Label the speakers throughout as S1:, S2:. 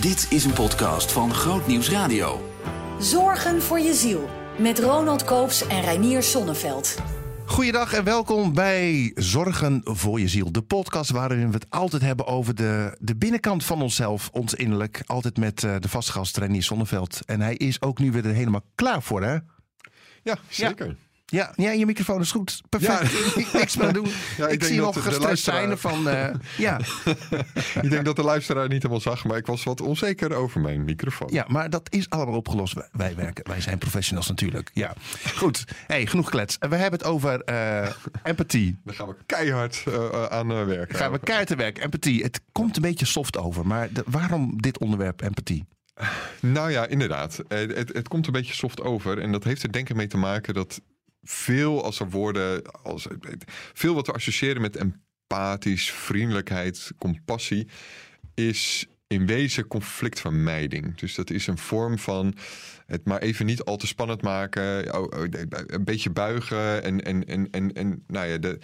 S1: Dit is een podcast van Groot Nieuws Radio.
S2: Zorgen voor je ziel. Met Ronald Koops en Reinier Sonneveld.
S3: Goeiedag en welkom bij Zorgen voor je ziel. De podcast waarin we het altijd hebben over de, de binnenkant van onszelf, ons innerlijk. Altijd met uh, de vastgast Reinier Sonneveld. En hij is ook nu weer er helemaal klaar voor, hè?
S4: Ja, zeker.
S3: Ja, ja, je microfoon is goed. Perfect. Ja. Niks meer doen. Ja, ik, ik zie nog gestrest zijn van... Uh, ja.
S4: ik denk dat de luisteraar niet helemaal zag, maar ik was wat onzeker over mijn microfoon.
S3: Ja, maar dat is allemaal opgelost. Wij, werken, wij zijn professionals natuurlijk. Ja. Goed, hey, genoeg klets. We hebben het over uh, empathie.
S4: Daar gaan we keihard uh, aan werken.
S3: Gaan we keihard werken. Empathie. Het komt een beetje soft over, maar de, waarom dit onderwerp empathie?
S4: Nou ja, inderdaad. Het, het, komt een beetje soft over. En dat heeft er denk ik mee te maken dat veel als er woorden, als, veel wat we associëren met empathisch, vriendelijkheid, compassie, is in wezen conflictvermijding. Dus dat is een vorm van het maar even niet al te spannend maken, oh, oh, een beetje buigen en, en, en, en, en nou ja, de,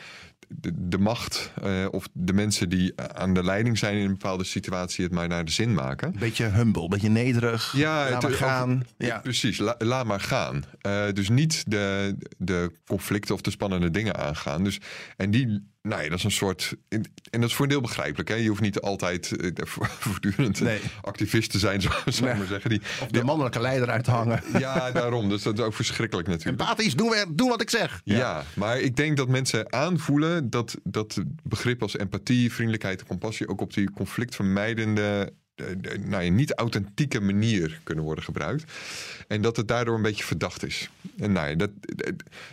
S4: de, de macht uh, of de mensen die aan de leiding zijn in een bepaalde situatie het maar naar de zin maken.
S3: Beetje humble, beetje nederig.
S4: Ja,
S3: laat maar gaan.
S4: ja. Precies, la, laat maar gaan. Uh, dus niet de, de conflicten of de spannende dingen aangaan. Dus, en die Nee, dat is een soort. En dat is voor een deel begrijpelijk. Hè? Je hoeft niet altijd uh, voortdurend nee. activist te zijn, zou ik nee. maar zeggen. Die,
S3: of de mannelijke leider uithangen.
S4: Ja, daarom. Dus dat is ook verschrikkelijk natuurlijk.
S3: Empathisch, doe, weer, doe wat ik zeg.
S4: Ja. ja. maar ik denk dat mensen aanvoelen dat, dat begrip als empathie, vriendelijkheid en compassie ook op die conflictvermijdende nou ja, niet authentieke manier kunnen worden gebruikt. En dat het daardoor een beetje verdacht is. En nou ja, dat,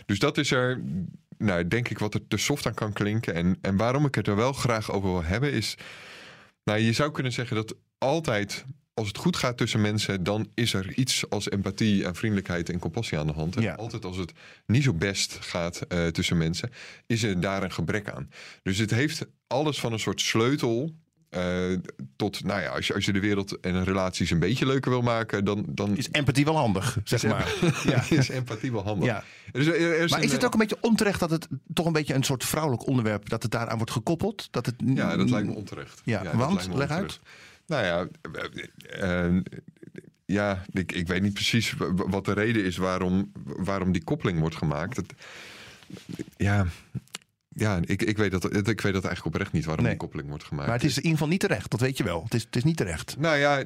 S4: dus dat is er nou, denk ik wat er te soft aan kan klinken. En, en waarom ik het er wel graag over wil hebben is... Nou, je zou kunnen zeggen dat altijd als het goed gaat tussen mensen, dan is er iets als empathie en vriendelijkheid en compassie aan de hand. En altijd als het niet zo best gaat uh, tussen mensen, is er daar een gebrek aan. Dus het heeft alles van een soort sleutel uh, tot, nou ja, als je, als je de wereld en relaties een beetje leuker wil maken, dan. dan
S3: is empathie wel handig, zeg maar.
S4: ja, is empathie wel handig. Ja.
S3: Dus er is maar is het ook een beetje onterecht dat het toch een beetje een soort vrouwelijk onderwerp, dat het daaraan wordt gekoppeld? Dat het,
S4: ja, dat lijkt me onterecht.
S3: Ja, ja want, leg uit.
S4: Nou ja, uh, ja ik, ik weet niet precies wat de reden is waarom, waarom die koppeling wordt gemaakt. Het, ja, ja, ik, ik, weet dat, ik weet dat eigenlijk oprecht niet waarom die koppeling wordt gemaakt.
S3: Maar het is in ieder geval niet terecht, dat weet je wel. Het is, het is niet terecht.
S4: Nou ja,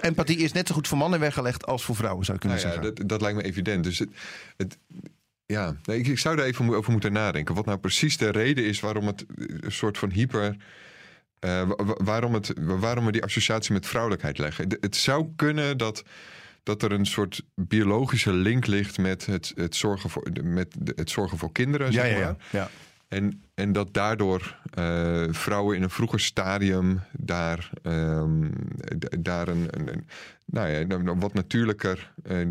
S3: empathie is net zo goed voor mannen weggelegd als voor vrouwen, zou ik kunnen
S4: nou ja,
S3: zeggen.
S4: Dat, dat, lijkt me evident. Dus het, het ja, nee, ik, ik, zou daar even over moeten nadenken. Wat nou precies de reden is waarom het een soort van hyper. Uh, waarom, het, waarom we die associatie met vrouwelijkheid leggen. Het zou kunnen dat dat er een soort biologische link ligt met het, het, zorgen, voor, met het zorgen voor kinderen. Zeg maar.
S3: ja, ja, ja.
S4: En, dat daardoor uh, vrouwen in een vroeger stadium daar, um, daar een, een, nou ja, wat natuurlijker, uh,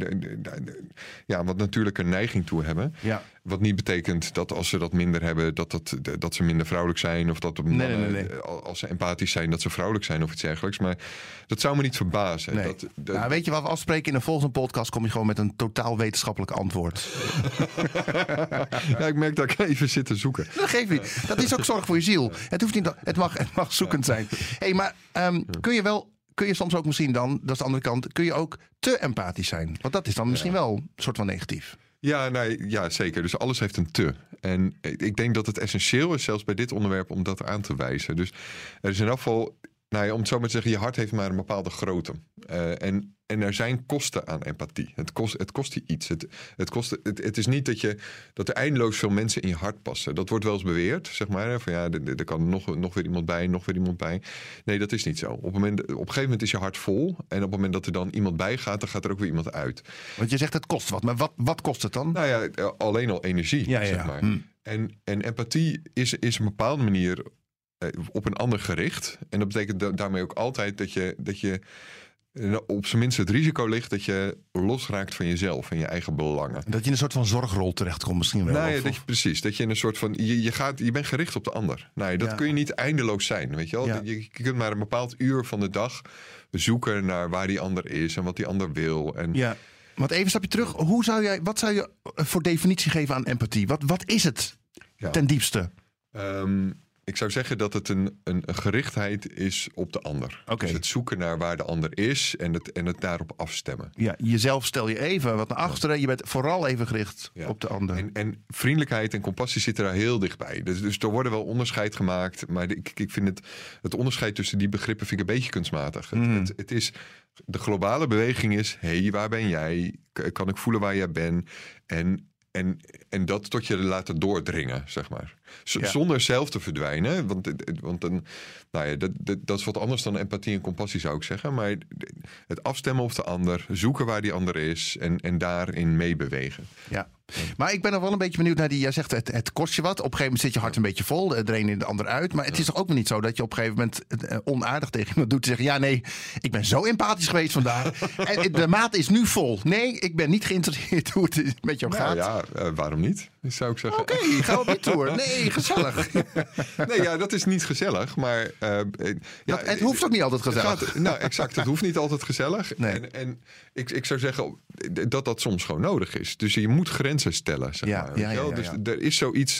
S4: ja, wat natuurlijker neiging toe hebben.
S3: Ja.
S4: Wat niet betekent dat als ze dat minder hebben, dat, dat, dat ze minder vrouwelijk zijn. Of dat
S3: nee, nee, nee,
S4: als ze empathisch zijn, dat ze vrouwelijk zijn of iets dergelijks. Maar dat zou me niet verbazen. Dat,
S3: dat... Nou, weet je wat we afspreken? In een volgende podcast kom je gewoon met een totaal wetenschappelijk antwoord.
S4: ja, ik merk dat ik even zit te zoeken.
S3: Dat geeft niet. Dat is ook zorg voor je ziel. Het, hoeft niet, het, mag, het mag zoekend zijn. hey, maar um, kun je wel kun je soms ook misschien dan, dat is de andere kant, kun je ook te empathisch zijn. Want dat is dan misschien wel een soort van negatief.
S4: Ja, nee, ja, zeker. Dus alles heeft een te. En ik denk dat het essentieel is, zelfs bij dit onderwerp, om dat aan te wijzen. Dus er is in afval, nou ja, om het zo maar te zeggen, je hart heeft maar een bepaalde grootte. Uh, en en er zijn kosten aan empathie. Het kost, het kost je iets. Het, het, kost, het, het, is niet dat, je, dat er eindeloos veel mensen in je hart passen. Dat wordt wel eens beweerd, zeg maar. Van ja, er, kan nog, nog weer iemand bij, nog weer iemand bij. Nee, dat is niet zo. Op, het moment, op een gegeven moment is je hart vol. En op het moment dat er dan iemand bij gaat, dan gaat er ook weer iemand uit.
S3: Want je zegt het kost wat. Maar wat, wat kost het dan?
S4: Nou ja, alleen al energie, ja, ja, maar. Hm. En, en empathie is, is een bepaalde manier eh, op een ander gericht. En dat betekent daarmee ook altijd dat je... Dat je op zijn minst het risico ligt dat je losraakt van jezelf en je eigen belangen.
S3: Dat je in een soort van zorgrol terechtkomt misschien wel.
S4: Nou ja, dat je, precies. Dat je in een soort van. Je, je, gaat, je bent gericht op de ander. Nou dat kun je niet eindeloos zijn. Weet je, wel? Je, je, kunt maar een bepaald uur van de dag zoeken naar waar die ander is en wat die ander wil. En,
S3: ja. Want even een stapje terug. Hoe zou jij, wat zou je voor definitie geven aan empathie? Wat, wat is het ten diepste?
S4: Um, ik zou zeggen dat het een, een, een gerichtheid is op de ander. Dus het zoeken naar waar de ander is en het, en het daarop afstemmen.
S3: Ja, jezelf stel je even wat naar achteren. Je bent vooral even gericht
S4: Ja.
S3: op de ander.
S4: En, en vriendelijkheid en compassie zitten daar heel dichtbij. Dus, dus er worden wel onderscheid gemaakt. Maar ik, ik vind het, het onderscheid tussen die begrippen vind ik een beetje kunstmatig. Het,
S3: Mm.
S4: het, het is, de globale beweging is: hé, hey, waar ben jij? Kan ik voelen waar jij bent? En, en, en dat tot je laten doordringen, zeg maar. Z-
S3: Ja.
S4: Zonder zelf te verdwijnen. Want, want dan, nou ja, dat, dat, dat is wat anders dan empathie en compassie, zou ik zeggen. Maar het afstemmen op de ander, zoeken waar die ander is en, en daarin meebewegen.
S3: Ja. Maar ik ben nog wel een beetje benieuwd naar die. Jij zegt het, het kost je wat. Op een gegeven moment zit je hart een beetje vol. De een in de ander uit. Maar het is toch ook nog niet zo dat je op een gegeven moment eh, onaardig tegen iemand doet. Te zeggen: Ja, nee, ik ben zo empathisch geweest vandaag. en de maat is nu vol. Nee, ik ben niet geïnteresseerd hoe het met jou
S4: Nou
S3: gaat.
S4: ja, eh, waarom niet? Zou ik zeggen.
S3: Oké, ga op je tour. Nee, gezellig.
S4: Nee, ja, dat is niet gezellig, maar... eh, eh, ja,
S3: Dat- het hoeft ook niet altijd gezellig.
S4: gaat- nou, exact. Het hoeft niet altijd gezellig.
S3: Nee.
S4: En, en ik, ik zou zeggen dat dat soms gewoon nodig is. Dus je moet grenzen stellen, zeg
S3: Ja,
S4: maar.
S3: ja, ja, ja,
S4: Dus er is zoiets...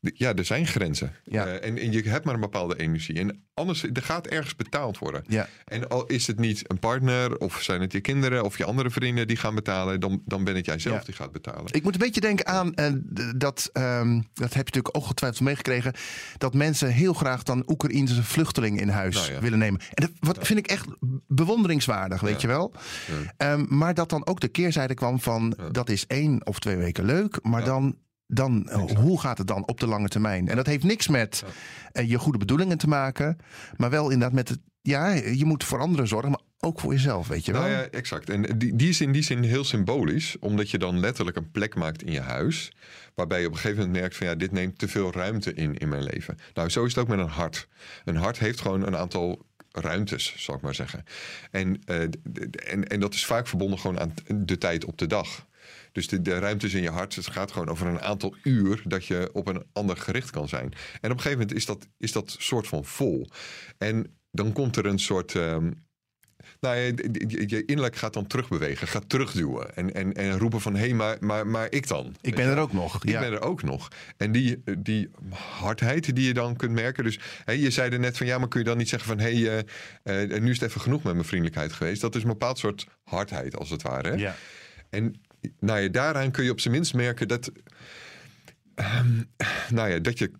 S4: Ja, er zijn grenzen.
S3: Ja.
S4: Eh, en, en je hebt maar een bepaalde energie. En anders, er gaat ergens betaald worden.
S3: Ja.
S4: En al is het niet een partner, of zijn het je kinderen, of je andere vrienden die gaan betalen, dan, dan ben het jij zelf
S3: Ja.
S4: die gaat betalen.
S3: Ik moet een beetje denken aan eh, dat, ehm, dat heb je natuurlijk ook ongetwijfeld meegekregen, dat mensen heel graag dan Oekraïnse vluchtelingen in huis
S4: Nou ja.
S3: willen nemen. En dat wat vind ik echt bewonderingswaardig, weet je wel. Ehm, maar dat dan ook de keerzijde kwam van dat is één of twee weken leuk, maar dan. Dan, eh, hoe gaat het dan op de lange termijn? En dat heeft niks met eh, je goede bedoelingen te maken, maar wel inderdaad met het. Ja, je moet voor anderen zorgen, maar ook voor jezelf, weet je wel.
S4: Nou ja, exact. En die, die is in die zin heel symbolisch, omdat je dan letterlijk een plek maakt in je huis. Waarbij je op een gegeven moment merkt van ja, dit neemt te veel ruimte in in mijn leven. Nou, zo is het ook met een hart. Een hart heeft gewoon een aantal ruimtes, zal ik maar zeggen. En, eh, en, en dat is vaak verbonden gewoon aan de tijd op de dag. Dus de, de ruimtes in je hart, het gaat gewoon over een aantal uur dat je op een ander gericht kan zijn. En op een gegeven moment is dat, is dat soort van vol. En dan komt er een soort. ehm, nou, je, je- je innerlijk gaat dan terugbewegen, gaat terugduwen. En, en, en roepen van, hé, hey, maar, maar, maar ik dan?
S3: ik ben er ook nog.
S4: Ik
S3: ja.
S4: ben er ook nog. En die, die hardheid die je dan kunt merken. Dus je zei er net van ja, maar kun je dan niet zeggen van hé, hey, eh, nu is het even genoeg met mijn vriendelijkheid geweest. Dat is een bepaald soort hardheid als het ware. Hè?
S3: Ja.
S4: En nou ja, daaraan kun je op zijn minst merken dat, ehm, nou ja, dat je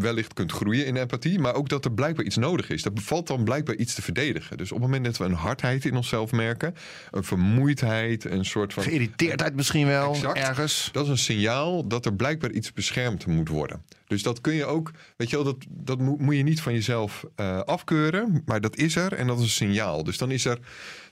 S4: wellicht kunt groeien in empathie, maar ook dat er blijkbaar iets nodig is. Er valt dan blijkbaar iets te verdedigen. Dus op het moment dat we een hardheid in onszelf merken, een vermoeidheid, een soort van
S3: Geïrriteerdheid misschien wel,
S4: Exact.
S3: ergens.
S4: dat is een signaal dat er blijkbaar iets beschermd moet worden. Dus dat kun je ook, weet je wel, dat, dat moet, moet je niet van jezelf eh, afkeuren, maar dat is er en dat is een signaal. Dus dan is er,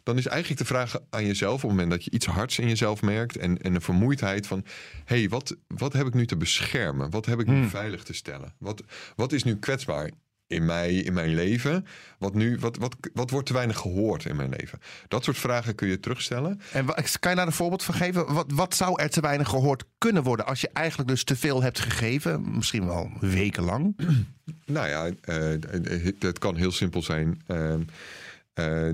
S4: dan is eigenlijk de vraag aan jezelf, op het moment dat je iets hards in jezelf merkt en, en een vermoeidheid van, hé, hey, wat, wat heb ik nu te beschermen? Wat heb ik nu veilig te stellen? Wat, wat is nu kwetsbaar? In mij, in mijn leven. Wat, nu, wat, wat, wat wordt te weinig gehoord in mijn leven? Dat soort vragen kun je terugstellen.
S3: En kan je daar een voorbeeld van geven? Wat, wat zou er te weinig gehoord kunnen worden als je eigenlijk dus te veel hebt gegeven? Misschien wel wekenlang.
S4: Nou ja, eh, het kan heel simpel zijn. Ehm, eh,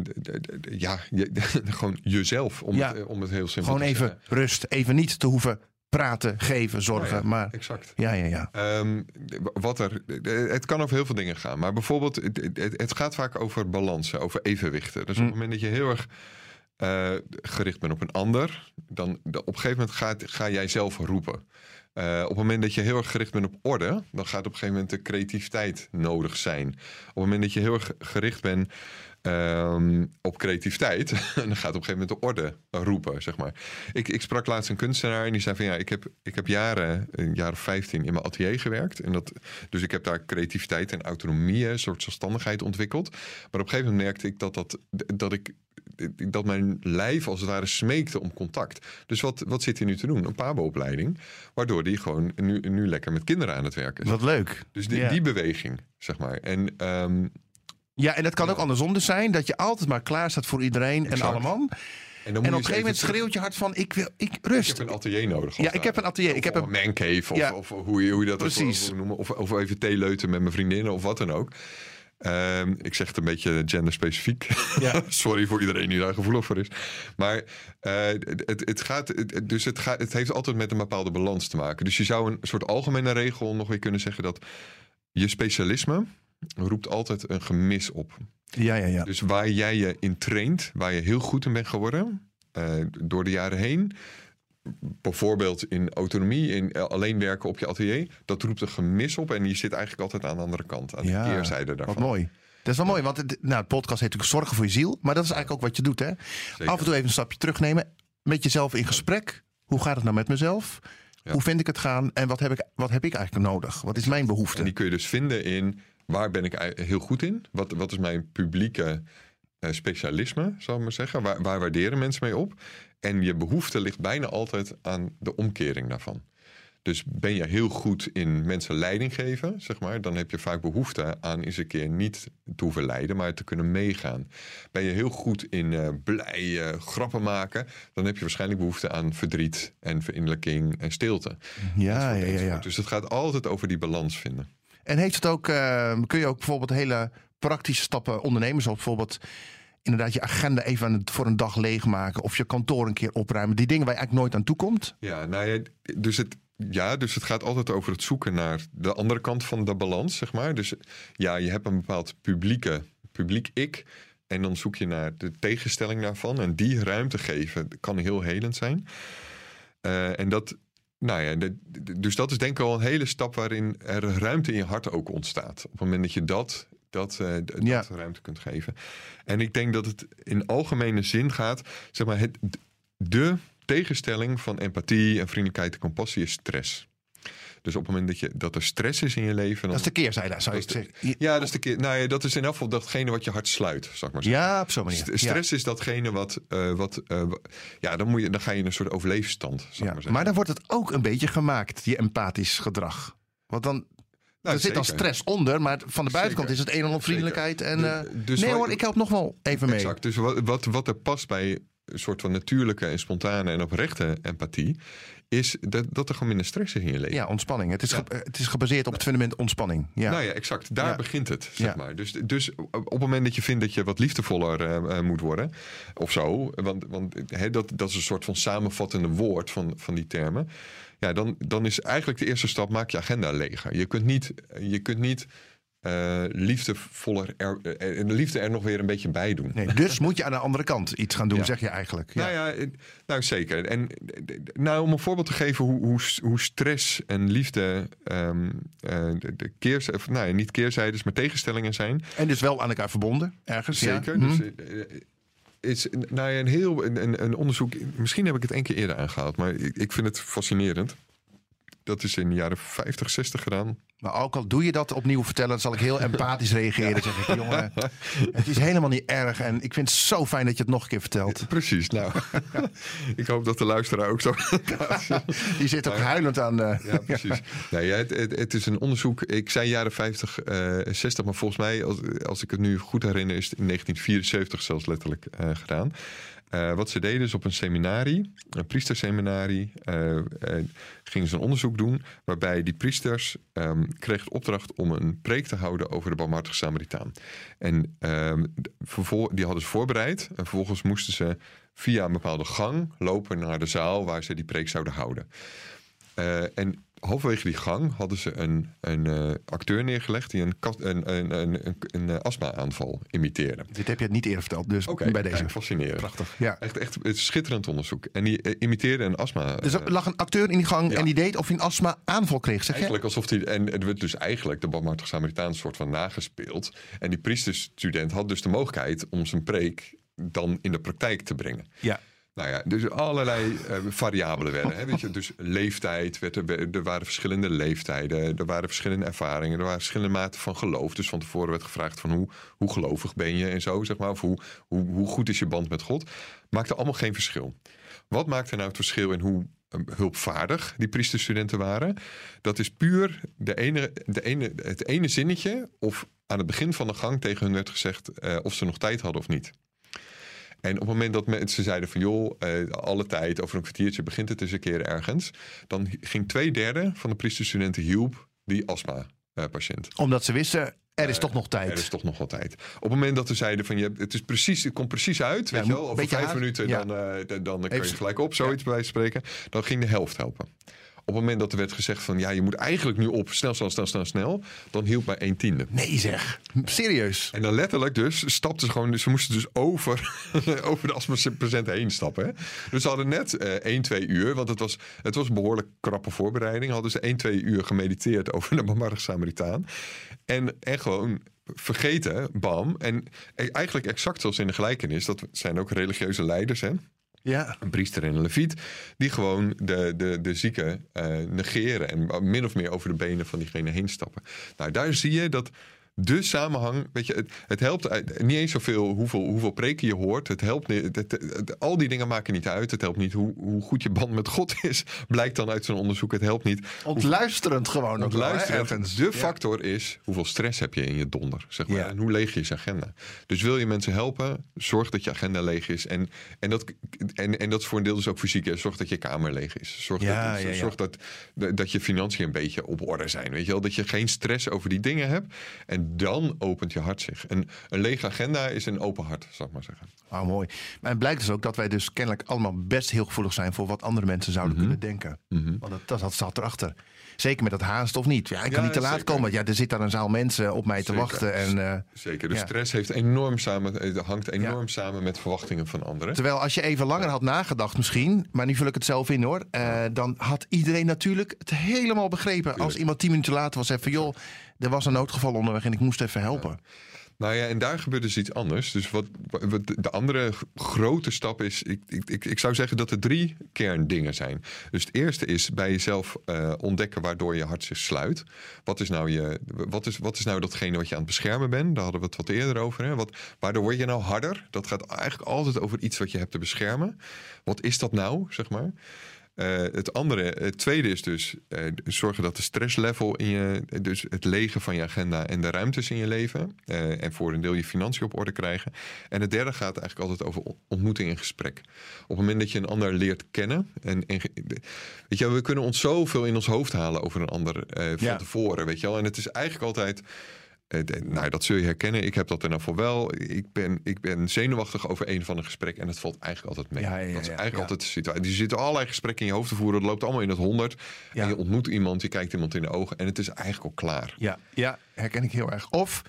S4: ja, je- gewoon jezelf, om,
S3: Ja.
S4: het, om het heel simpel
S3: Gewoon
S4: te
S3: even
S4: zeggen.
S3: rust. Even niet te hoeven praten, geven, zorgen.
S4: Ja, ja,
S3: Maar
S4: Exact.
S3: ja, ja, ja.
S4: Ehm, wat er, het kan over heel veel dingen gaan. Maar bijvoorbeeld, het, het, gaat vaak over balansen, over evenwichten. Dus op het moment dat je heel erg eh, gericht bent op een ander, dan op een gegeven moment gaat, ga jij zelf roepen. Eh, op het moment dat je heel erg gericht bent op orde, dan gaat op een gegeven moment de creativiteit nodig zijn. Op het moment dat je heel erg gericht bent ehm, op creativiteit, dan gaat op een gegeven moment de orde roepen, zeg maar. Ik, ik sprak laatst een kunstenaar en die zei van ja, ik heb, ik heb jaren, een jaar of 15 in mijn atelier gewerkt. En dat, dus ik heb daar creativiteit en autonomie, een soort zelfstandigheid ontwikkeld. Maar op een gegeven moment merkte ik dat, dat, dat ik dat mijn lijf als het ware smeekte om contact. Dus wat, wat zit hij nu te doen? Een pabo-opleiding. Waardoor hij gewoon nu, nu lekker met kinderen aan het werken is.
S3: Wat leuk.
S4: Dus die,
S3: ja.
S4: die beweging, zeg maar. En ehm,
S3: ja, en dat kan ook andersom dus zijn. Dat je altijd maar klaar staat voor iedereen en allemaal.
S4: en, dan
S3: En op een gegeven moment schreeuwt je hart van ik wil, ik rust.
S4: Ik heb een atelier nodig.
S3: Ja, ik heb een atelier. Ik heb
S4: Of
S3: een,
S4: een mancave. Of,
S3: Ja.
S4: of hoe, je, hoe je dat ook
S3: Precies.
S4: wil noemen. Of, of even theeleuten met mijn vriendinnen of wat dan ook. Ehm, ik zeg het een beetje genderspecifiek.
S3: Ja.
S4: Sorry voor iedereen die daar gevoelig voor is. Maar eh, het, het, gaat, het, dus het, gaat, het heeft altijd met een bepaalde balans te maken. Dus je zou een soort algemene regel nog weer kunnen zeggen dat je specialisme roept altijd een gemis op.
S3: Ja, ja, ja.
S4: Dus waar jij je in traint, waar je heel goed in bent geworden eh, door de jaren heen. Bijvoorbeeld in autonomie, in eh, alleen werken op je atelier. Dat roept een gemis op en je zit eigenlijk altijd aan de andere kant. Aan
S3: Ja,
S4: de keerzijde daarvan.
S3: Wat mooi. Dat is wel mooi, want het, nou, de podcast heet natuurlijk Zorgen voor je ziel. Maar dat is eigenlijk ook wat je doet, hè? Af en toe even een stapje terugnemen. Met jezelf in gesprek. Hoe gaat het nou met mezelf?
S4: Ja.
S3: Hoe vind ik het gaan? En wat heb ik, wat heb ik eigenlijk nodig? Wat is mijn behoefte?
S4: En die kun je dus vinden in waar ben ik heel goed in? Wat, wat is mijn publieke eh, specialisme, zal ik maar zeggen? Waar, waar waarderen mensen mee op? En je behoefte ligt bijna altijd aan de omkering daarvan. Dus ben je heel goed in mensen leiding geven, zeg maar, dan heb je vaak behoefte aan eens een keer niet te hoeven leiden, maar te kunnen meegaan. Ben je heel goed in eh, blij grappen maken, dan heb je waarschijnlijk behoefte aan verdriet en verinnerlijking en stilte.
S3: ja, ja, ja, ja.
S4: Dus het gaat altijd over die balans vinden.
S3: En heeft het ook, eh, kun je ook bijvoorbeeld hele praktische stappen ondernemen? Zoals bijvoorbeeld inderdaad je agenda even voor een dag leegmaken. Of je kantoor een keer opruimen. Die dingen waar je eigenlijk nooit aan toekomt.
S4: Ja, nou ja, dus het, ja, dus het gaat altijd over het zoeken naar de andere kant van de balans, zeg maar. Dus ja, je hebt een bepaald publieke, publiek ik. En dan zoek je naar de tegenstelling daarvan. En die ruimte geven kan heel helend zijn. Eh, en dat, nou ja, de- de- dus dat is denk ik al een hele stap waarin er ruimte in je hart ook ontstaat. Op het moment dat je dat, dat, eh,
S3: Ja.
S4: ruimte kunt geven. En ik denk dat het in algemene zin gaat, zeg maar, het, de tegenstelling van empathie en vriendelijkheid en compassie is stress. Dus op het moment dat, je, dat er stress is in je leven. Dan,
S3: Dat is de keerzijde, zou je zeggen.
S4: ja, dat is, de keer, nou ja, dat is in elk geval datgene wat je hart sluit, ik maar zeggen.
S3: Ja, op zo'n manier. Ja.
S4: Stress is datgene wat. eh, wat eh, ja, dan, moet je, dan ga je in een soort overleefstand. Ik
S3: Ja,
S4: maar zeggen.
S3: maar dan wordt het ook een beetje gemaakt, die empathisch gedrag. Want dan
S4: Nou,
S3: er zit dan stress onder, maar van de buitenkant
S4: Zeker.
S3: is het een en al vriendelijkheid. En, eh,
S4: dus
S3: nee hoor, ik help nog wel even mee.
S4: Exact. Dus wat, wat, wat er past bij een soort van natuurlijke en spontane en oprechte empathie, is dat, dat er gewoon minder stress is in je leven.
S3: Ja, ontspanning. Het is, het is gebaseerd op het fundament ontspanning. Ja.
S4: Nou ja, exact. Daar
S3: Ja.
S4: begint het, zeg
S3: Ja.
S4: maar. Dus, dus op het moment dat je vindt dat je wat liefdevoller eh, eh, moet worden, of zo, want, want dat, dat is een soort van samenvattende woord van, van die termen, ja, dan, dan is eigenlijk de eerste stap, maak je agenda leger. Je kunt niet, je kunt niet eh, liefdevoller, er, eh, de liefde er nog weer een beetje bij doen.
S3: Nee, dus moet je aan de andere kant iets gaan doen,
S4: Ja.
S3: zeg je eigenlijk. Ja.
S4: Nou ja, eh, nou zeker. En nou, om een voorbeeld te geven hoe, hoe, hoe stress en liefde ehm, eh, de, de keers, of, nou ja, niet keerzijdes, maar tegenstellingen zijn.
S3: En dus wel aan elkaar verbonden, ergens.
S4: Zeker.
S3: Ja.
S4: Dus, is nou ja, een heel een, een, een onderzoek. Misschien heb ik het één keer eerder aangehaald, maar ik, ik vind het fascinerend. Dat is in de jaren 50, 60 gedaan.
S3: Maar ook al doe je dat opnieuw vertellen, dan zal ik heel empathisch reageren. Zeg ik, jongen, het is helemaal niet erg. En ik vind het zo fijn dat je het nog een keer vertelt.
S4: Precies. Nou, ik hoop dat de luisteraar ook zo.
S3: Die zit ook huilend aan de...
S4: Ja, precies. Nee, het, het, het is een onderzoek. Ik zei jaren 50, eh 60, maar volgens mij, als, als ik het nu goed herinner, is het in 1974 zelfs letterlijk eh, gedaan. Eh, wat ze deden is op een seminarie, een priesterseminarie, eh, eh, gingen ze een onderzoek doen. Waarbij die priesters ehm, kregen de opdracht om een preek te houden over de barmhartige Samaritaan. En ehm, die hadden ze voorbereid. En vervolgens moesten ze via een bepaalde gang lopen naar de zaal waar ze die preek zouden houden. En halverwege die gang hadden ze een, een eh, acteur neergelegd die een, een, een, een, een, eh, astma-aanval imiteerde.
S3: Dit heb je het niet eerder verteld, dus
S4: Oké,
S3: bij deze.
S4: fascinerend.
S3: Prachtig. Ja.
S4: Echt, echt het schitterend onderzoek. En die eh, imiteerde een astma.
S3: Dus er lag een acteur in die gang
S4: Ja.
S3: en die deed of hij een astma aanval kreeg, zeg je?
S4: Eigenlijk alsof hij. En het werd dus eigenlijk de barmhartige Samaritaan soort van nagespeeld. En die priesterstudent had dus de mogelijkheid om zijn preek dan in de praktijk te brengen.
S3: Ja.
S4: Nou ja, dus allerlei eh, variabelen werden. Hè, weet je? Dus leeftijd, er, waren verschillende leeftijden, er waren verschillende ervaringen, er waren verschillende maten van geloof. Dus van tevoren werd gevraagd van hoe, hoe gelovig ben je en zo, zeg maar. Of hoe, hoe, hoe goed is je band met God. Maakte allemaal geen verschil. Wat maakte nou het verschil in hoe eh, hulpvaardig die priesterstudenten waren? Dat is puur de ene, de ene, het ene zinnetje of aan het begin van de gang tegen hun werd gezegd eh, of ze nog tijd hadden of niet. En op het moment dat mensen zeiden van joh, eh, alle tijd, over een kwartiertje begint het eens een keer ergens. Dan ging twee derde van de priesterstudenten hielp die astma-patiënt.
S3: Omdat ze wisten, er is toch nog tijd.
S4: Er is toch nog wel tijd. Op het moment dat we zeiden van je, het, is precies, het komt precies uit, weet je wel, over vijf minuten
S3: Ja.
S4: dan, eh, dan, dan kun je gelijk op, zoiets bij spreken. Dan ging de helft helpen. Op het moment dat er werd gezegd van ja, je moet eigenlijk nu op snel, snel, snel, snel, snel, dan hielp bij 1 tiende.
S3: Nee zeg, serieus.
S4: En dan letterlijk dus stapten ze gewoon, dus ze moesten dus over, over de astmapatiënt heen stappen. Hè? Dus ze hadden net eh 1, 2 uur, want het was, het was een behoorlijk krappe voorbereiding. Hadden ze 1, 2 uur gemediteerd over de barmhartige Samaritaan. En, en gewoon vergeten, bam. En eigenlijk exact zoals in de gelijkenis, dat zijn ook religieuze leiders, hè?
S3: Ja.
S4: een priester en een leviet, die gewoon de, de, de zieke eh, negeren en min of meer over de benen van diegene heen stappen. Nou, daar zie je dat de samenhang, weet je, het, het helpt niet eens zoveel hoeveel, hoeveel preken je hoort. Het helpt niet, het- het- het- al die dingen maken niet uit. Het helpt niet hoe, hoe goed je band met God is, blijkt dan uit zo'n onderzoek. Het helpt niet.
S3: Ontluisterend gewoon. ergens.
S4: de
S3: Ja.
S4: factor is hoeveel stress heb je in je donder, zeg maar.
S3: Ja.
S4: En hoe leeg je je agenda. Dus wil je mensen helpen, zorg dat je agenda leeg is. En, en, dat, en, en dat is voor een deel dus ook fysiek. Hè. Zorg dat je kamer leeg is. Zorg,
S3: Ja,
S4: dat, zorg dat, dat je financiën een beetje op orde zijn. Weet je wel? Dat je geen stress over die dingen hebt. En dan opent je hart zich. En een lege agenda is een open hart, zal ik maar zeggen.
S3: Wauw, mooi. Maar het blijkt dus ook dat wij dus kennelijk allemaal best heel gevoelig zijn voor wat andere mensen zouden
S4: Mhm.
S3: kunnen denken. Want dat, dat, dat zat erachter. Zeker met dat haast of niet. Ja, ik kan
S4: Ja,
S3: niet te laat
S4: zeker.
S3: komen. Ja, er zit daar een zaal mensen op mij te
S4: Zeker.
S3: wachten. En, eh,
S4: Zeker. De
S3: Ja.
S4: stress heeft enorm samen, het hangt enorm samen met verwachtingen van anderen.
S3: terwijl als je even langer had nagedacht misschien, maar nu vul ik het zelf in hoor. eh, dan had iedereen natuurlijk het helemaal begrepen. Als iemand tien minuten later was even, joh, er was een noodgeval onderweg en ik moest even helpen.
S4: Nou ja, en daar gebeurt dus iets anders. Dus wat, wat de andere grote stap is, ik, ik, ik, ik zou zeggen dat er drie kerndingen zijn. Dus het eerste is bij jezelf eh, ontdekken waardoor je hart zich sluit. Wat is, nou je, wat, is, wat is nou datgene wat je aan het beschermen bent? Daar hadden we het wat eerder over. Hè? Wat, waardoor word je nou harder? Dat gaat eigenlijk altijd over iets wat je hebt te beschermen. Wat is dat nou, zeg maar? Eh, het andere, het tweede is dus eh, zorgen dat de stresslevel in je, dus het legen van je agenda en de ruimtes in je leven eh, en voor een deel je financiën op orde krijgen. En het derde gaat eigenlijk altijd over ontmoeting en gesprek. Op het moment dat je een ander leert kennen en, en weet je, we kunnen ons zoveel in ons hoofd halen over een ander van
S3: Ja.
S4: tevoren, weet je wel. En het is eigenlijk altijd nou, dat zul je herkennen. Ik heb dat er nou voor wel. Ik ben, ik ben zenuwachtig over een van een gesprek. En het valt eigenlijk altijd mee.
S3: Ja, ja, ja,
S4: dat is eigenlijk altijd de situatie. Er zitten allerlei gesprekken in je hoofd te voeren. Dat loopt allemaal in het honderd.
S3: Ja.
S4: En je ontmoet iemand, je kijkt iemand in de ogen. En het is eigenlijk al klaar.
S3: Ja, ja, herken ik heel erg. Of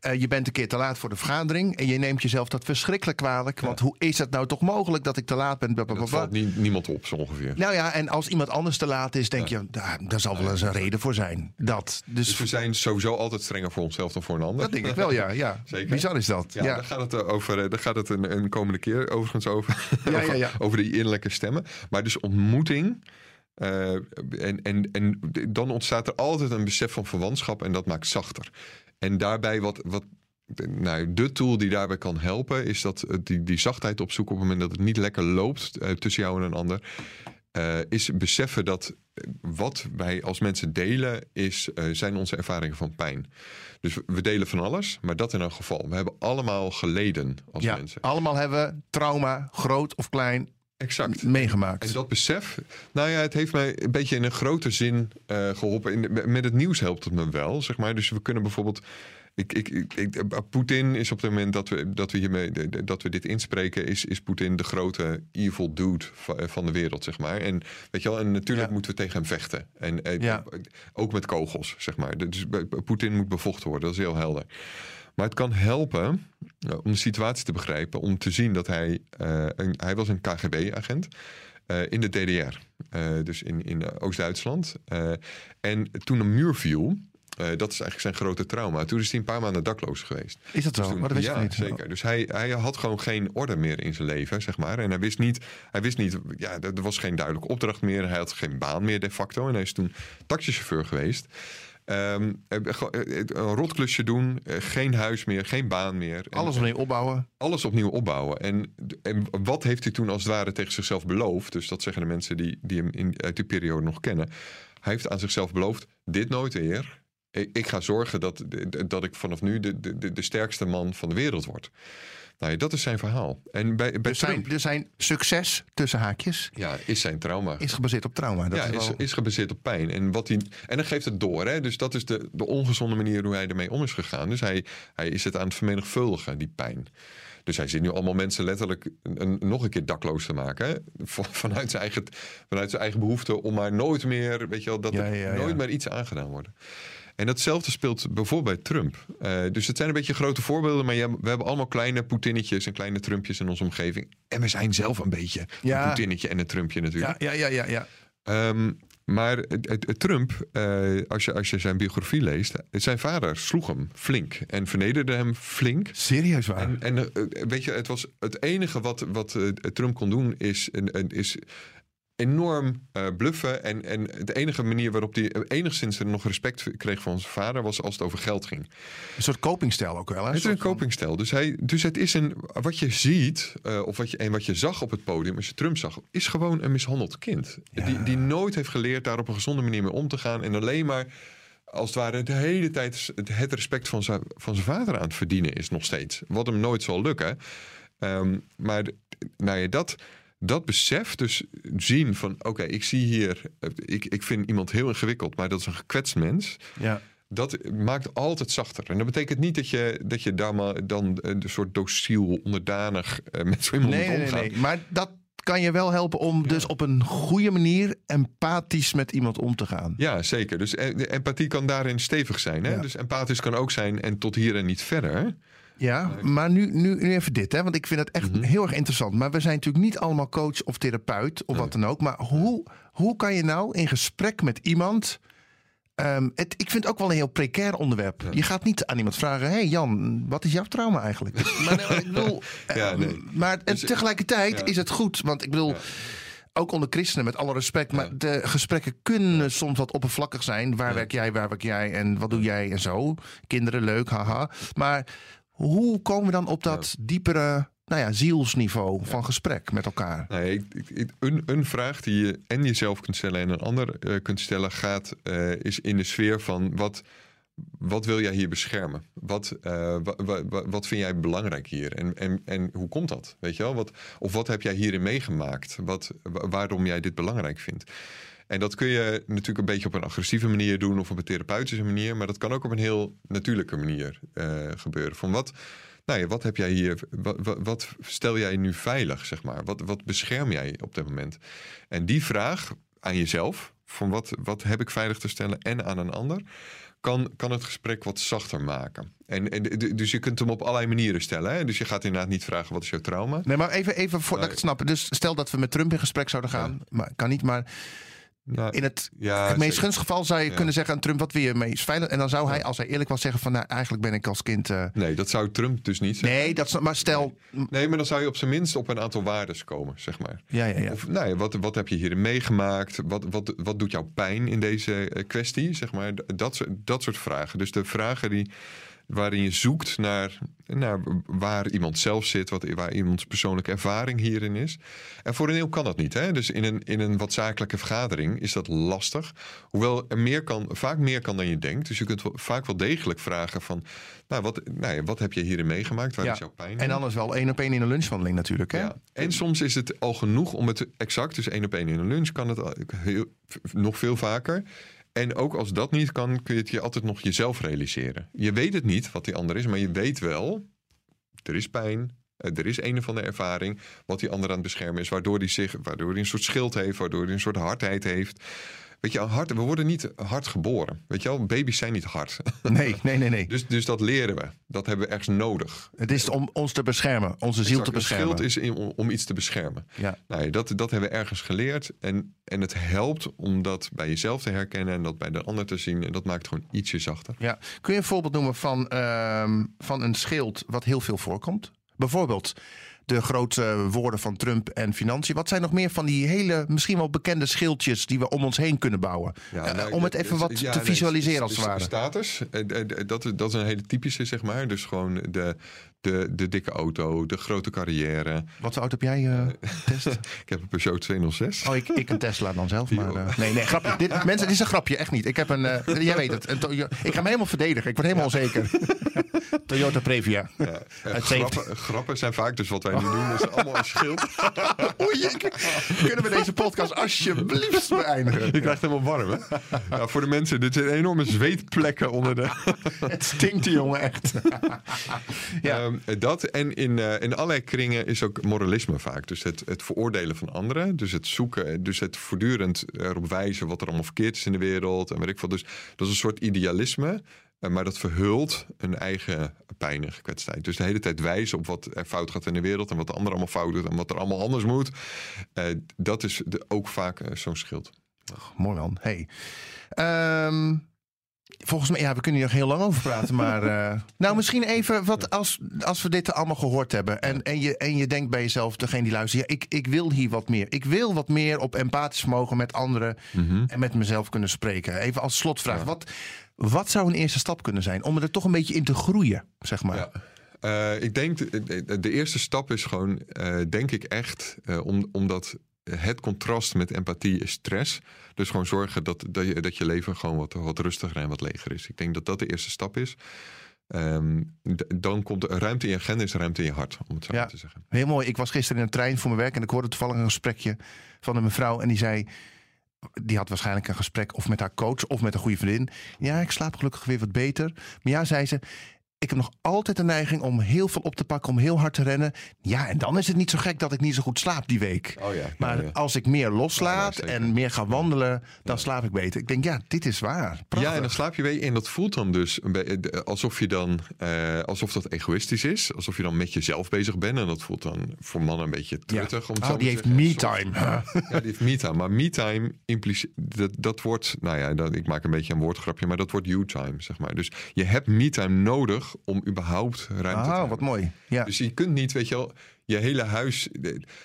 S3: eh, je bent een keer te laat voor de vergadering en je neemt jezelf dat verschrikkelijk kwalijk. Want hoe is het nou toch mogelijk dat ik te laat ben?
S4: Dat valt nie- niemand op, zo ongeveer.
S3: Nou ja, en als iemand anders te laat is, denk je, daar, daar zal wel eens een reden voor zijn. Dat. Dus,
S4: Dus we zijn sowieso altijd strenger voor onszelf dan voor een ander.
S3: dat denk ik wel, ja. ja.
S4: Zeker.
S3: Bizar is dat.
S4: Ja,
S3: Ja,
S4: daar gaat het, eh, over, eh, daar gaat het een, een komende keer overigens over.
S3: Ja,
S4: over,
S3: ja, ja.
S4: over die innerlijke stemmen. Maar dus ontmoeting. Eh, en, en, en dan ontstaat er altijd een besef van verwantschap en dat maakt zachter. En daarbij wat, wat nou, de tool die daarbij kan helpen, is dat die, die zachtheid opzoeken op het moment dat het niet lekker loopt eh, tussen jou en een ander. eh, is beseffen dat wat wij als mensen delen, is, zijn onze ervaringen van pijn. Dus we- we delen van alles, maar dat in een geval. We hebben allemaal geleden als
S3: ja.
S4: mensen.
S3: Allemaal hebben trauma, groot of klein,
S4: Exact.
S3: meegemaakt.
S4: En dat besef, nou ja, het heeft mij een beetje in een grote zin eh, geholpen. In de- met het nieuws helpt het me wel, zeg maar. Dus we kunnen bijvoorbeeld. Ik, ik, ik, ik- Poetin is op het moment dat we, dat we hiermee dat we dit inspreken, is, is Poetin de grote evil dude va- van de wereld, zeg maar. En weet je wel, en natuurlijk
S3: Ja.
S4: moeten we tegen hem vechten. En eh,
S3: Ja.
S4: ook met kogels, zeg maar. Dus Poetin moet bevochten worden, dat is heel helder. Maar het kan helpen eh, om de situatie te begrijpen, om te zien dat hij, eh, een, hij was een KGB-agent eh, in de DDR, dus in, in Oost-Duitsland. En toen een muur viel, dat is eigenlijk zijn grote trauma. Toen is hij een paar maanden dakloos geweest.
S3: Is dat zo?
S4: Dus toen-
S3: Maar dat wist
S4: ja,
S3: niet.
S4: zeker. Dus hij, hij had gewoon geen orde meer in zijn leven, zeg maar. En hij wist niet, hij wist niet ja, er er was geen duidelijke opdracht meer. Hij had geen baan meer de facto. En hij is toen taxichauffeur geweest. Ehm, eh, eh, een rotklusje doen, eh, geen huis meer, geen baan meer. En-
S3: Alles opnieuw opbouwen.
S4: alles opnieuw opbouwen. En, en wat heeft hij toen als het ware tegen zichzelf beloofd? Dus dat zeggen de mensen die, die hem in, uit die periode nog kennen. Hij heeft aan zichzelf beloofd: dit nooit weer. Ik, ik ga zorgen dat, dat ik vanaf nu de, de, de sterkste man van de wereld word. Nou ja, dat is zijn verhaal. En bij, bij
S3: Dus zijn, zijn succes, tussen haakjes,
S4: ja, is zijn trauma.
S3: is gebaseerd op trauma. Dat
S4: ja,
S3: is
S4: is,
S3: wel-
S4: is gebaseerd op pijn. En, wat hij, en dan geeft het door. Hè? Dus dat is de, de ongezonde manier hoe hij ermee om is gegaan. Dus hij, hij is het aan het vermenigvuldigen, die pijn. Dus hij zit nu allemaal mensen letterlijk een, nog een keer dakloos te maken. Hè? Vanuit, zijn eigen, vanuit zijn eigen behoefte om maar nooit meer, weet je wel, dat
S3: Ja, ja, ja.
S4: nooit meer iets aangedaan wordt. En datzelfde speelt bijvoorbeeld bij Trump. Eh, dus het zijn een beetje grote voorbeelden, maar je- we hebben allemaal kleine Poetinnetjes en kleine Trumpjes in onze omgeving. En we zijn zelf een beetje
S3: Ja.
S4: een Poetinnetje en een Trumpje natuurlijk.
S3: ja, ja, ja, ja, ja.
S4: Ehm, maar het- het- het Trump, eh, als, je, als je zijn biografie leest, zijn vader sloeg hem flink en vernederde hem flink.
S3: Serieus waar.
S4: En, en eh, weet je, het was het enige wat, wat Trump kon doen is, is enorm eh, bluffen. En, en de enige manier waarop hij enigszins er nog respect kreeg van zijn vader was als het over geld ging.
S3: Een soort copingstijl ook wel. Hè?
S4: Het is een copingstijl. Dus, hij, dus het is een. Wat je ziet, eh, of wat je, en wat je zag op het podium, als je Trump zag, is gewoon een mishandeld kind. Die, die nooit heeft geleerd daar op een gezonde manier mee om te gaan. En alleen maar, als het ware, de hele tijd het respect van zijn, van zijn vader aan het verdienen is nog steeds. Wat hem nooit zal lukken. Ehm, maar nou ja, dat. Dat besef, dus zien van oké, ik zie hier, ik, ik vind iemand heel ingewikkeld, maar dat is een gekwetst mens
S3: Ja.
S4: dat maakt altijd zachter. En dat betekent niet dat je, dat je daar maar dan een soort dociel, onderdanig eh, met zo iemand
S3: Nee,
S4: moet
S3: nee, nee. Maar dat kan je wel helpen om dus op een goede manier empathisch met iemand om te gaan.
S4: Ja, zeker. Dus eh, de empathie kan daarin stevig zijn. Hè?
S3: Ja.
S4: Dus empathisch kan ook zijn en tot hier en niet verder.
S3: Ja, maar nu, nu, nu even dit, hè? want ik vind het echt
S4: Mhm.
S3: heel erg interessant. Maar we zijn natuurlijk niet allemaal coach of therapeut of wat dan ook. Maar hoe, hoe kan je nou in gesprek met iemand. ehm, het, ik vind het ook wel een heel precair onderwerp. Je gaat niet aan iemand vragen: hey Jan, wat is jouw trauma eigenlijk? maar, nee, maar ik bedoel,
S4: Ja,
S3: eh,
S4: nee.
S3: maar en
S4: Dus-
S3: tegelijkertijd
S4: ja.
S3: is het goed. Want ik bedoel. Ook onder christenen, met alle respect. Maar de gesprekken kunnen soms wat oppervlakkig zijn. Waar
S4: Ja.
S3: werk jij, waar werk jij en wat doe jij en zo. Kinderen, leuk, haha. Maar hoe komen we dan op dat diepere nou ja, zielsniveau van gesprek met elkaar?
S4: Nee, een, een vraag die je en jezelf kunt stellen en een ander eh, kunt stellen, gaat, eh, is in de sfeer van wat, wat wil jij hier beschermen? Wat, eh, wa- wa- wa- wat vind jij belangrijk hier? En, en, en hoe komt dat? Weet je wel? Wat, of wat heb jij hierin meegemaakt? Wat, wa- waarom jij dit belangrijk vindt? En dat kun je natuurlijk een beetje op een agressieve manier doen of op een therapeutische manier, maar dat kan ook op een heel natuurlijke manier eh, gebeuren. Van wat, nou ja, wat heb jij hier, wat, wat, wat stel jij nu veilig, zeg maar? Wat, wat bescherm jij op dit moment? En die vraag aan jezelf, van wat, wat heb ik veilig te stellen en aan een ander, kan, kan het gesprek wat zachter maken. En, en, dus je kunt hem op allerlei manieren stellen. Hè? Dus je gaat inderdaad niet vragen wat is jouw trauma.
S3: Nee, maar even, even voordat ik het snap. Dus stel dat we met Trump in gesprek zouden gaan. Maar kan niet, maar
S4: Nou,
S3: in het,
S4: ja,
S3: het meest
S4: zeker.
S3: gunstige geval zou je
S4: Ja.
S3: kunnen zeggen aan Trump: wat wil je meest veilig? En dan zou hij, als hij eerlijk was, zeggen: van nou, eigenlijk ben ik als kind. eh,
S4: Nee, dat zou Trump dus niet zeggen.
S3: nee, dat maar stel.
S4: Nee, maar dan zou je op zijn minst op een aantal waarden komen, zeg maar.
S3: Ja, ja, ja.
S4: Of nou ja, wat, wat heb je hierin meegemaakt? Wat, wat, wat doet jou pijn in deze eh, kwestie? Zeg maar, dat, dat soort vragen. Dus de vragen die, waarin je zoekt naar, naar waar iemand zelf zit, wat, waar iemands persoonlijke ervaring hierin is. En voor een deel kan dat niet. Hè? Dus in een, in een wat zakelijke vergadering is dat lastig. Hoewel er meer kan, vaak meer kan dan je denkt. Dus je kunt wel, vaak wel degelijk vragen van, nou, wat, nou ja, wat heb je hierin meegemaakt? Waar
S3: Ja.
S4: is jouw pijn?
S3: En anders wel één op één in een lunchwandeling natuurlijk. Hè?
S4: Ja. En soms is het al genoeg om het exact, dus één op één in een lunch kan het al- heel, nog veel vaker. En ook als dat niet kan, kun je het je altijd nog jezelf realiseren. Je weet het niet wat die ander is, maar je weet wel, er is pijn, eh, er is een of andere ervaring wat die ander aan het beschermen is, waardoor hij zich, waardoor hij een soort schild heeft, waardoor hij een soort hardheid heeft. Weet je, hard, we worden niet hard geboren. Weet je wel, baby's zijn niet hard.
S3: Nee, nee, nee, nee.
S4: Dus, dus dat leren we. Dat hebben we ergens nodig.
S3: Het is om ons te beschermen, onze ziel te
S4: Exact,
S3: beschermen.
S4: schild is in- om, om iets te beschermen.
S3: Ja.
S4: Nou, dat, dat hebben we ergens geleerd. En, en het helpt om dat bij jezelf te herkennen en dat bij de ander te zien. En dat maakt het gewoon ietsje zachter.
S3: Ja. Kun je een voorbeeld noemen van, ehm, van een schild wat heel veel voorkomt? Bijvoorbeeld de grote woorden van Trump en financiën. Wat zijn nog meer van die hele, misschien wel bekende schildjes die we om ons heen kunnen bouwen?
S4: Ja,
S3: Eh,
S4: nou,
S3: om het even wat
S4: ja,
S3: te
S4: nee,
S3: visualiseren als het ware.
S4: Status, dat, is- dat is een hele typische, zeg maar. Dus gewoon de, de, de dikke auto, de grote carrière.
S3: Wat voor auto heb jij, eh, Test?
S4: Ik heb een Peugeot 206.
S3: Oh, ik, ik een Tesla dan zelf. Maar, eh, nee, nee, grapje. Dit, mensen, dit is een grapje, echt niet. Ik heb een, jij weet het. Een ik ga me helemaal verdedigen. Ik word helemaal onzeker. Toyota Previa.
S4: Ja, grappen, grappen zijn vaak dus wat wij nu doen. is allemaal een schild.
S3: Oei, kunnen we deze podcast alsjeblieft beëindigen?
S4: Je krijgt helemaal warm, hè? Voor de mensen, dit zijn enorme zweetplekken onder de...
S3: Het stinkt die jongen echt. Ja.
S4: Ehm, dat en in, eh, in allerlei kringen is ook moralisme vaak. Dus het, het veroordelen van anderen. Dus het zoeken, dus het voortdurend erop wijzen wat er allemaal verkeerd is in de wereld. En weet ik veel. Dus dat is een soort idealisme. eh, Maar dat verhult een eigen pijn en gekwetstheid. Dus de hele tijd wijzen op wat er fout gaat in de wereld. En wat de ander allemaal fout doet. En wat er allemaal anders moet. Eh, dat is ook vaak eh, zo'n schild.
S3: Mooi man. Hey. Ehm, volgens mij, ja, we kunnen hier nog heel lang over praten. Maar eh, nou, misschien even wat als, als we dit allemaal gehoord hebben. En, en, je, en je denkt bij jezelf, degene die luistert, ja, ik, ik wil hier wat meer. Ik wil wat meer op empathisch mogen met anderen en met mezelf kunnen spreken. Even als slotvraag. Wat, wat zou een eerste stap kunnen zijn om er toch een beetje in te groeien, zeg maar?
S4: Ja. Eh, ik denk, de, eerste stap is gewoon, eh, denk ik echt, eh, om, omdat het contrast met empathie is stress. Dus gewoon zorgen dat, dat, je, dat je leven gewoon wat, wat rustiger en wat leger is. Ik denk dat dat de eerste stap is. Ehm, dan komt er ruimte in je agenda, is ruimte in je hart, om het zo
S3: Ja.
S4: te zeggen.
S3: Heel mooi. Ik was gisteren in een trein voor mijn werk en ik hoorde toevallig een gesprekje van een mevrouw. En die zei, die had waarschijnlijk een gesprek of met haar coach of met een goede vriendin. Ja, ik slaap gelukkig weer wat beter. Maar ja, zei ze, ik heb nog altijd de neiging om heel veel op te pakken, om heel hard te rennen. Ja, en dan is het niet zo gek dat ik niet zo goed slaap die week.
S4: Oh ja,
S3: Maar
S4: ja,
S3: als ik meer loslaat en meer ga wandelen, dan slaap ik beter. Ik denk, ja, dit is waar. Prachtig.
S4: Ja, en dan slaap je weer en dat voelt dan dus de- alsof je dan eh, alsof dat egoïstisch is, alsof je dan met jezelf bezig bent en dat voelt dan voor mannen een beetje truttig. Om het
S3: Oh,
S4: zo
S3: die heeft me-time.
S4: Ja, die heeft me-time. Maar me-time impliceert dat, dat wordt, nou ja, dat, ik maak een beetje een woordgrapje, maar dat wordt you-time, zeg maar. Dus je hebt me-time nodig om überhaupt ruimte te
S3: Ah,
S4: hebben.
S3: wat mooi. Ja.
S4: Dus je kunt niet, weet je wel, je hele huis.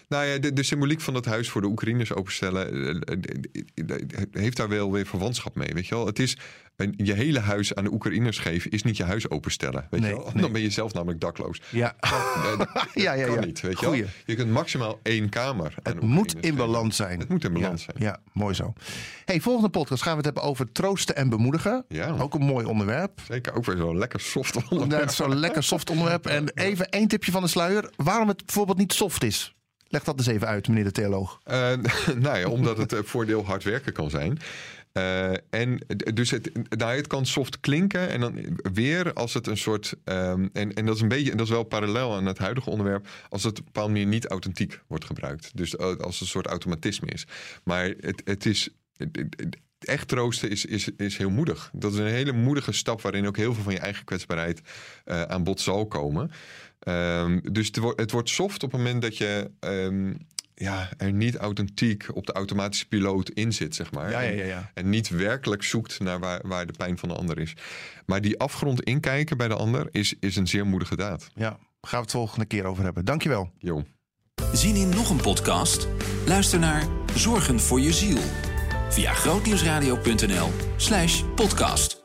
S4: nou ja, de, de symboliek van dat huis voor de Oekraïners openstellen. eh, eh, eh, heeft daar wel weer verwantschap mee. Weet je wel, het is. Je hele huis aan de Oekraïners geven is niet je huis openstellen. Weet
S3: Nee,
S4: je wel?
S3: nee.
S4: Dan ben je zelf namelijk dakloos.
S3: ja.
S4: Eh, dat
S3: ja, ja,
S4: kan
S3: ja.
S4: niet, weet je wel. Je kunt maximaal één kamer. aan
S3: Het moet in balans zijn.
S4: Het moet in balans
S3: ja,
S4: zijn.
S3: Ja, mooi zo. Hey, volgende podcast gaan we het hebben over troosten en bemoedigen.
S4: Ja.
S3: Ook een mooi onderwerp.
S4: Zeker, ook weer zo'n lekker soft onderwerp.
S3: zo'n lekker soft onderwerp. En even één tipje van de sluier. Waarom het bijvoorbeeld niet soft is. Leg dat eens even uit, meneer de theoloog.
S4: Eh, nou ja, omdat het eh, voordeel hard werken kan zijn. Eh, en dus het, het kan soft klinken en dan weer als het een soort. ehm, en, en dat is een beetje, en dat is wel parallel aan het huidige onderwerp, als het op een bepaalde manier niet authentiek wordt gebruikt. Dus eh, als het een soort automatisme is. Maar het, het is. Echt troosten is, is, is heel moedig. Dat is een hele moedige stap waarin ook heel veel van je eigen kwetsbaarheid eh, aan bod zal komen. Ehm, dus het wordt, het wordt soft op het moment dat je ehm, ja, er niet authentiek op de automatische piloot in zit, zeg maar.
S3: Ja, ja,
S4: En-
S3: ja, ja.
S4: En niet werkelijk zoekt naar waar, waar de pijn van de ander is. Maar die afgrond inkijken bij de ander is, is een zeer moedige daad.
S3: Ja, gaan we het volgende keer over hebben. Dankjewel.
S4: Jo.
S1: Zien in nog een podcast? Luister naar Zorgen voor je ziel. Via grootnieuwsradio.nl slash podcast.